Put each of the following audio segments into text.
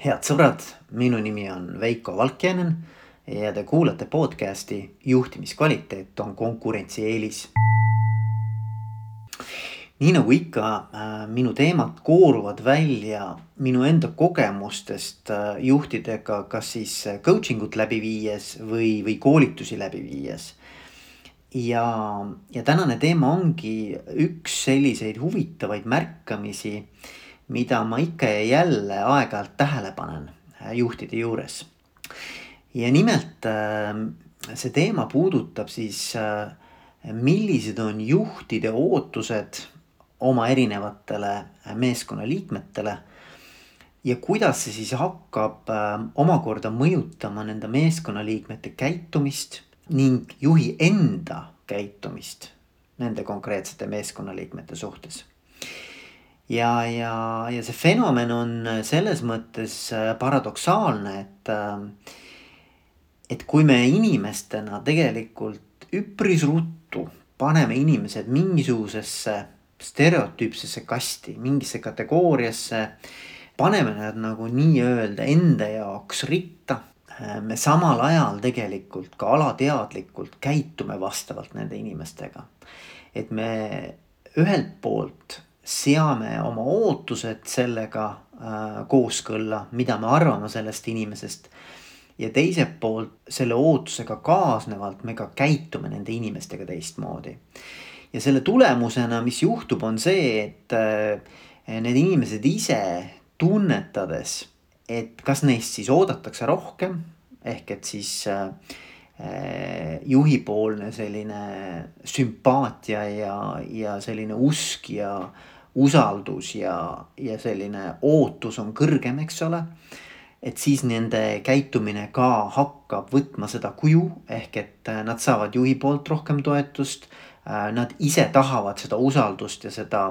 head sõbrad, minu nimi on Veiko Valkjanen ja te kuulate podcasti Juhtimiskvaliteet on konkurentsieelis. nii nagu ikka, äh, minu teemad kooruvad välja minu enda kogemustest äh, juhtidega, kas siis coaching ut läbi viies või, või koolitusi läbi viies ja, ja tänane teema ongi üks selliseid huvitavaid märkamisi mida ma ikka ja jälle aeg-ajalt tähele panen äh, juhtide juures. ja nimelt äh, see teema puudutab siis, äh, millised on juhtide ootused oma erinevatele meeskonnaliikmetele ja kuidas see siis hakkab omakorda mõjutama nende meeskonnaliikmete käitumist ning juhi enda käitumist nende konkreetsete meeskonnaliikmete suhtes ja, ja, ja see fenomen on selles mõttes äh, paradoksaalne, et, äh, et kui me inimestena tegelikult üpris ruttu paneme inimesed mingisugusesse stereotüüpsesse kasti, mingisse kategooriasse, paneme nad nagu nii-öelda enda jaoks ritta äh, me samal ajal tegelikult ka alateadlikult käitume vastavalt nende inimestega. et me ühelt poolt seame oma ootused sellega äh, kooskõlla, mida me arvame sellest inimesest. ja teiselt poolt selle ootusega kaasnevalt me ka käitume nende inimestega teistmoodi. ja selle tulemusena, mis juhtub, on see, et äh, need inimesed ise tunnetades, et kas neist siis oodatakse rohkem ehk et siis äh, Äh, juhipoolne selline sümpaatia ja, ja selline usk ja usaldus ja, ja selline ootus on kõrgem, eks ole. et siis nende käitumine ka hakkab võtma seda kuju, ehk et äh, nad saavad juhi poolt rohkem toetust. Äh, nad ise tahavad seda usaldust ja seda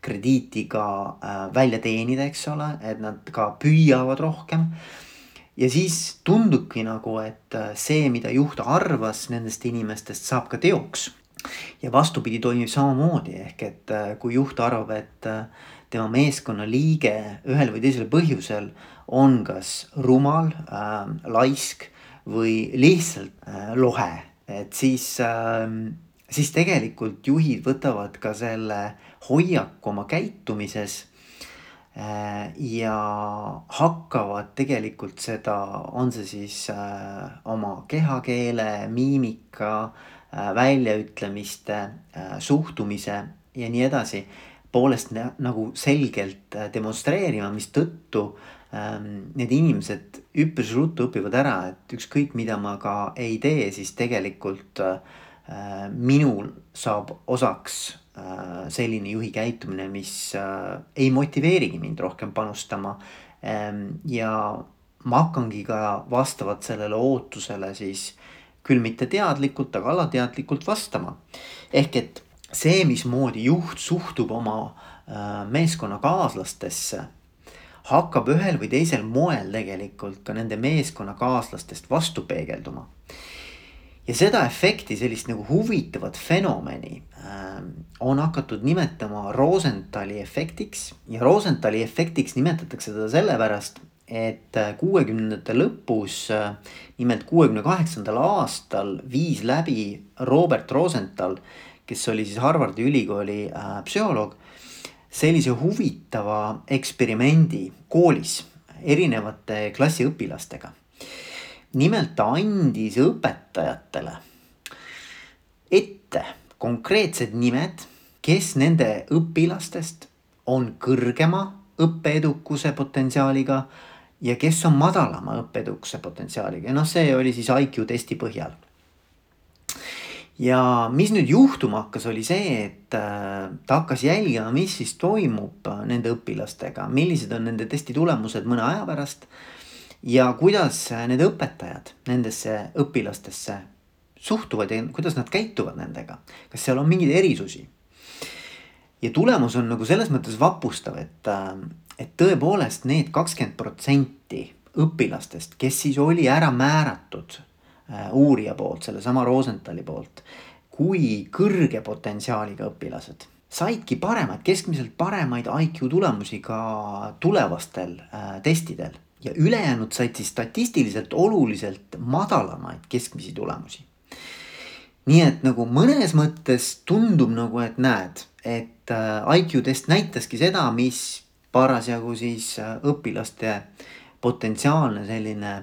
krediiti ka välja teenida, eks ole, et nad ka püüavad rohkem ja siis tundubki nagu, et äh, see, mida juht arvas nendest inimestest, saab ka teoks. Ja vastupidi toimib samamoodi, ehk et äh, kui juht arvab, et äh, tema meeskonna liige ühel või teisel põhjusel on kas rumal äh,, laisk või lihtsalt äh, lohe, et siis äh, siis tegelikult juhid võtavad ka selle hoiaku oma käitumises ja hakkavad tegelikult seda, on see siis äh, oma kehakeele, miimika, äh, väljaütlemiste, suhtumise ja nii edasi poolest nagu selgelt demonstreerima, mistõttu ähm, need inimesed üpris ruttu õpivad ära, et ükskõik, mida ma ka ei tee, siis tegelikult minul saab osaks Äh, selline juhi käitumine, mis äh, ei motiveerigi mind rohkem panustama. Ähm, ja ma hakkangi ka vastavalt sellele ootusele siis küll mitte teadlikult, aga alateadlikult vastama. ehk et see, mismoodi juht suhtub oma äh, meeskonnakaaslastesse hakkab ühel või teisel moel tegelikult ka nende meeskonnakaaslastest vastu peegelduma ja seda efekti, sellist nagu huvitavat fenomeni äh, on hakatud nimetama Rosenthali efektiks. Ja Rosenthali efektiks nimetatakse teda sellepärast, et äh, kuuekümnendate lõpus äh,, nimelt kuuekümne kaheksandal aastal viis läbi Robert Rosenthal, kes oli siis Harvardi ülikooli äh, psühholoog, sellise huvitava eksperimendi koolis erinevate klassiõpilastega nimelt ta andis õpetajatele ette konkreetsed nimed, kes nende õpilastest on kõrgema õppeedukuse potentsiaaliga ja kes on madalama õppeedukuse potentsiaaliga ja noh, see oli siis IQ testi põhjal. ja mis nüüd juhtuma hakkas, oli see, et äh, ta hakkas jälgima, mis siis toimub nende õpilastega, millised on nende testi tulemused mõne aja pärast ja kuidas need õpetajad nendesse õpilastesse suhtuvad ja kuidas nad käituvad nendega, kas seal on mingeid erisusi? ja tulemus on nagu selles mõttes vapustav, et, et tõepoolest need kakskümmend protsenti õpilastest, kes siis oli ära määratud äh, uurija poolt, sellesama Rosenthali poolt, kui kõrge potentsiaaliga õpilased saidki paremaid, keskmiselt paremaid IQ tulemusi ka tulevastel äh, testidel ja ülejäänud said siis statistiliselt oluliselt madalamaid keskmisi tulemusi. nii et nagu mõnes mõttes tundub nagu, et näed, et äh, IQ test näitaski seda, mis parasjagu siis äh, õpilaste potentsiaalne selline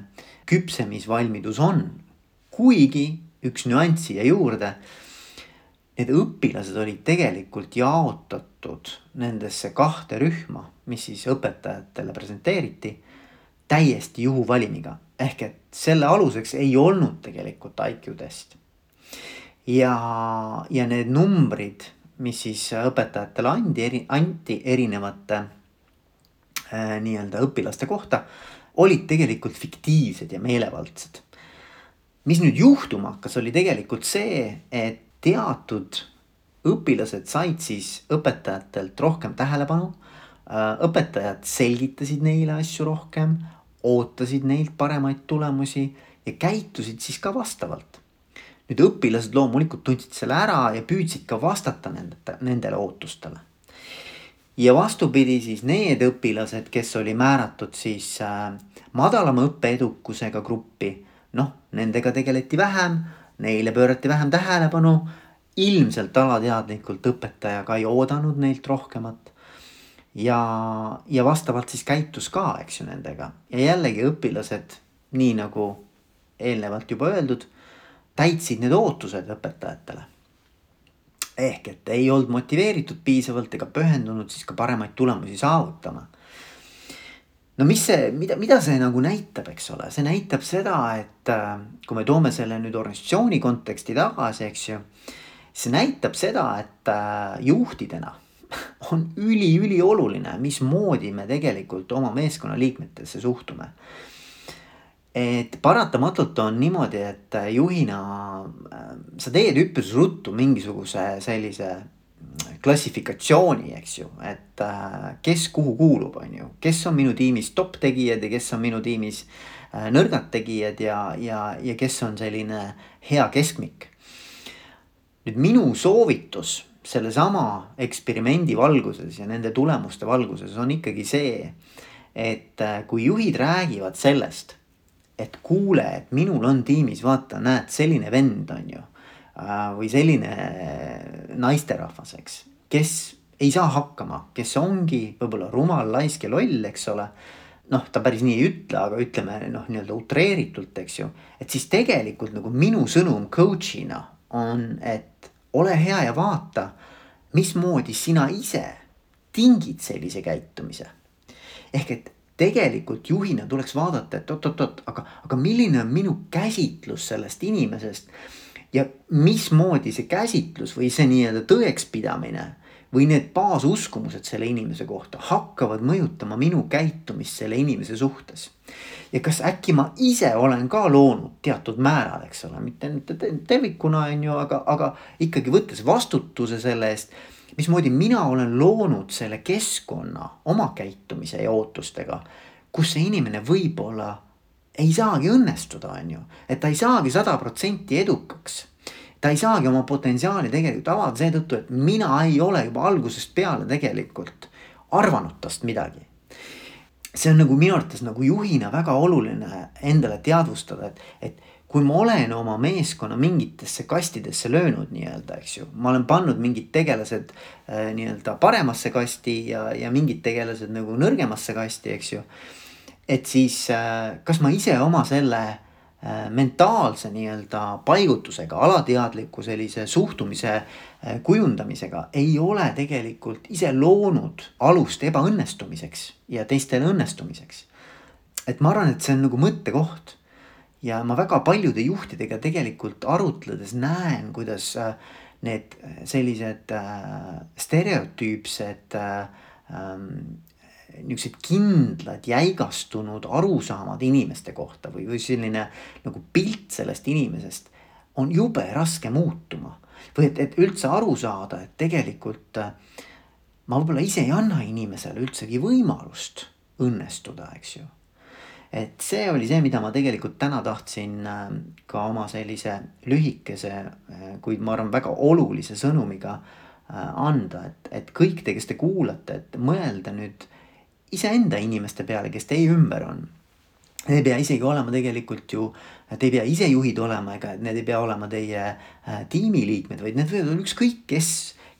küpsemisvalmidus on. kuigi üks nüanss siia juurde. Need õpilased olid tegelikult jaotatud nendesse kahte rühma, mis siis õpetajatele presenteeriti täiesti juhuvalimiga ehk et selle aluseks ei olnud tegelikult IQ test. ja, ja need numbrid, mis siis õpetajatele andi, anti erinevate äh, nii-öelda õpilaste kohta, olid tegelikult fiktiivsed ja meelevaldsed. mis nüüd juhtuma hakkas, oli tegelikult see, et teatud õpilased said siis õpetajatelt rohkem tähelepanu. Äh, õpetajad selgitasid neile asju rohkem, ootasid neilt paremaid tulemusi ja käitusid siis ka vastavalt. nüüd õpilased loomulikult tundsid selle ära ja püüdsid ka vastata nende, nendele ootustele. ja vastupidi siis need õpilased, kes oli määratud siis äh, madalama õppeedukusega gruppi, noh, nendega tegeleti vähem, neile pöörati vähem tähelepanu. ilmselt alateadlikult õpetaja ka ei oodanud neilt rohkemat ja, ja vastavalt siis käitus ka, eks ju, nendega ja jällegi õpilased, nii nagu eelnevalt juba öeldud, täitsid need ootused õpetajatele. ehk et ei olnud motiveeritud piisavalt ega pühendunud siis ka paremaid tulemusi saavutama. no mis see, mida, mida see nagu näitab, eks ole, see näitab seda, et äh, kui me toome selle nüüd organisatsiooni konteksti tagasi, eks ju. see näitab seda, et äh, juhtidena on üliülioluline, mismoodi me tegelikult oma meeskonna liikmetesse suhtume. et paratamatult on niimoodi, et juhina äh, sa teed üpris ruttu mingisuguse sellise klassifikatsiooni, eks ju, et äh, kes kuhu kuulub, on ju, kes on minu tiimis top tegijad ja kes on minu tiimis äh, nõrgad tegijad ja, ja, ja kes on selline hea keskmik. nüüd minu soovitus sellesama eksperimendi valguses ja nende tulemuste valguses on ikkagi see, et äh, kui juhid räägivad sellest, et kuule, et minul on tiimis, vaata, näed, selline vend on ju. Äh, või selline naisterahvas, eks, kes ei saa hakkama, kes ongi võib-olla rumal, laisk ja loll, eks ole. noh, ta päris nii ei ütle, aga ütleme noh, nii-öelda utreeritult, eks ju. et siis tegelikult nagu minu sõnum coach'ina on, et ole hea ja vaata, mismoodi sina ise tingid sellise käitumise. ehk et tegelikult juhina tuleks vaadata, et oot-oot-oot, aga, aga milline on minu käsitlus sellest inimesest. ja mismoodi see käsitlus või see nii-öelda tõekspidamine või need baasuskumused selle inimese kohta hakkavad mõjutama minu käitumist selle inimese suhtes. ja kas äkki ma ise olen ka loonud teatud määral, eks ole, mitte tervikuna on ju, aga, aga ikkagi võttes vastutuse selle eest. mismoodi mina olen loonud selle keskkonna oma käitumise ja ootustega, kus see inimene võib-olla ei saagi õnnestuda, on ju, et ta ei saagi sada protsenti edukaks ta ei saagi oma potentsiaali tegelikult avada seetõttu, et mina ei ole juba algusest peale tegelikult arvanud tast midagi. see on nagu minu arvates nagu juhina väga oluline endale teadvustada, et, et kui ma olen oma meeskonna mingitesse kastidesse löönud nii-öelda, eks ju, ma olen pannud mingid tegelased äh, nii-öelda paremasse kasti ja, ja mingid tegelased nagu nõrgemasse kasti, eks ju. et siis äh, kas ma ise oma selle mentaalse nii-öelda paigutusega, alateadliku sellise suhtumise äh, kujundamisega ei ole tegelikult ise loonud alust ebaõnnestumiseks ja teistele õnnestumiseks. et ma arvan, et see on nagu mõttekoht ja ma väga paljude juhtidega tegelikult arutledes näen, kuidas äh, need sellised stereotüüpsed ähm, niisugused kindlad, jäigastunud arusaamad inimeste kohta või, või selline nagu pilt sellest inimesest on jube raske muutuma. või et, et üldse aru saada, et tegelikult äh, ma võib-olla ise ei anna inimesele üldsegi võimalust õnnestuda, eks ju. et see oli see, mida ma tegelikult täna tahtsin äh, ka oma sellise lühikese, äh, kuid ma arvan, väga olulise sõnumiga anda, et, et kõik te, kes te kuulate, et mõelda nüüd iseenda inimeste peale, kes teie ümber on. Need ei pea isegi olema tegelikult ju, te ei pea ise juhid olema, ega need ei pea olema teie äh, tiimiliikmed, vaid need võivad olla ükskõik kes,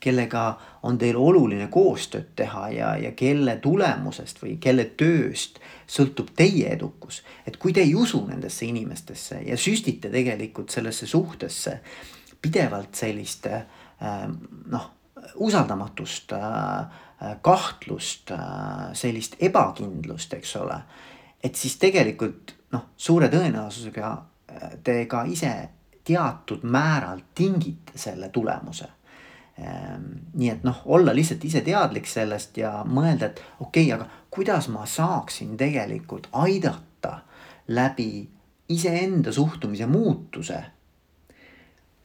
kellega on teil oluline koostööd teha ja, ja kelle tulemusest või kelle tööst sõltub teie edukus. et kui te ei usu nendesse inimestesse ja süstite tegelikult sellesse suhtesse pidevalt sellist äh, noh, usaldamatust, äh, kahtlust, sellist ebakindlust, eks ole et siis tegelikult noh, suure tõenäosusega äh, te ka ise teatud määral tingite selle tulemuse. Ähm, nii et noh, olla lihtsalt ise teadlik sellest ja mõelda, et okei okay,, aga kuidas ma saaksin tegelikult aidata läbi iseenda suhtumise muutuse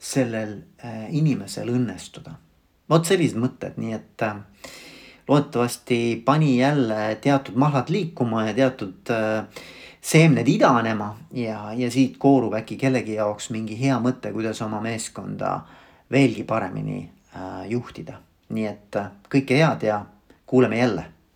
sellel äh, inimesel õnnestuda. vot sellised mõtted, nii et äh, loodetavasti pani jälle teatud mahlad liikuma ja teatud äh, seemned idanema ja, ja siit koorub äkki kellegi jaoks mingi hea mõte, kuidas oma meeskonda veelgi paremini äh, juhtida. nii et äh, kõike head ja kuuleme jälle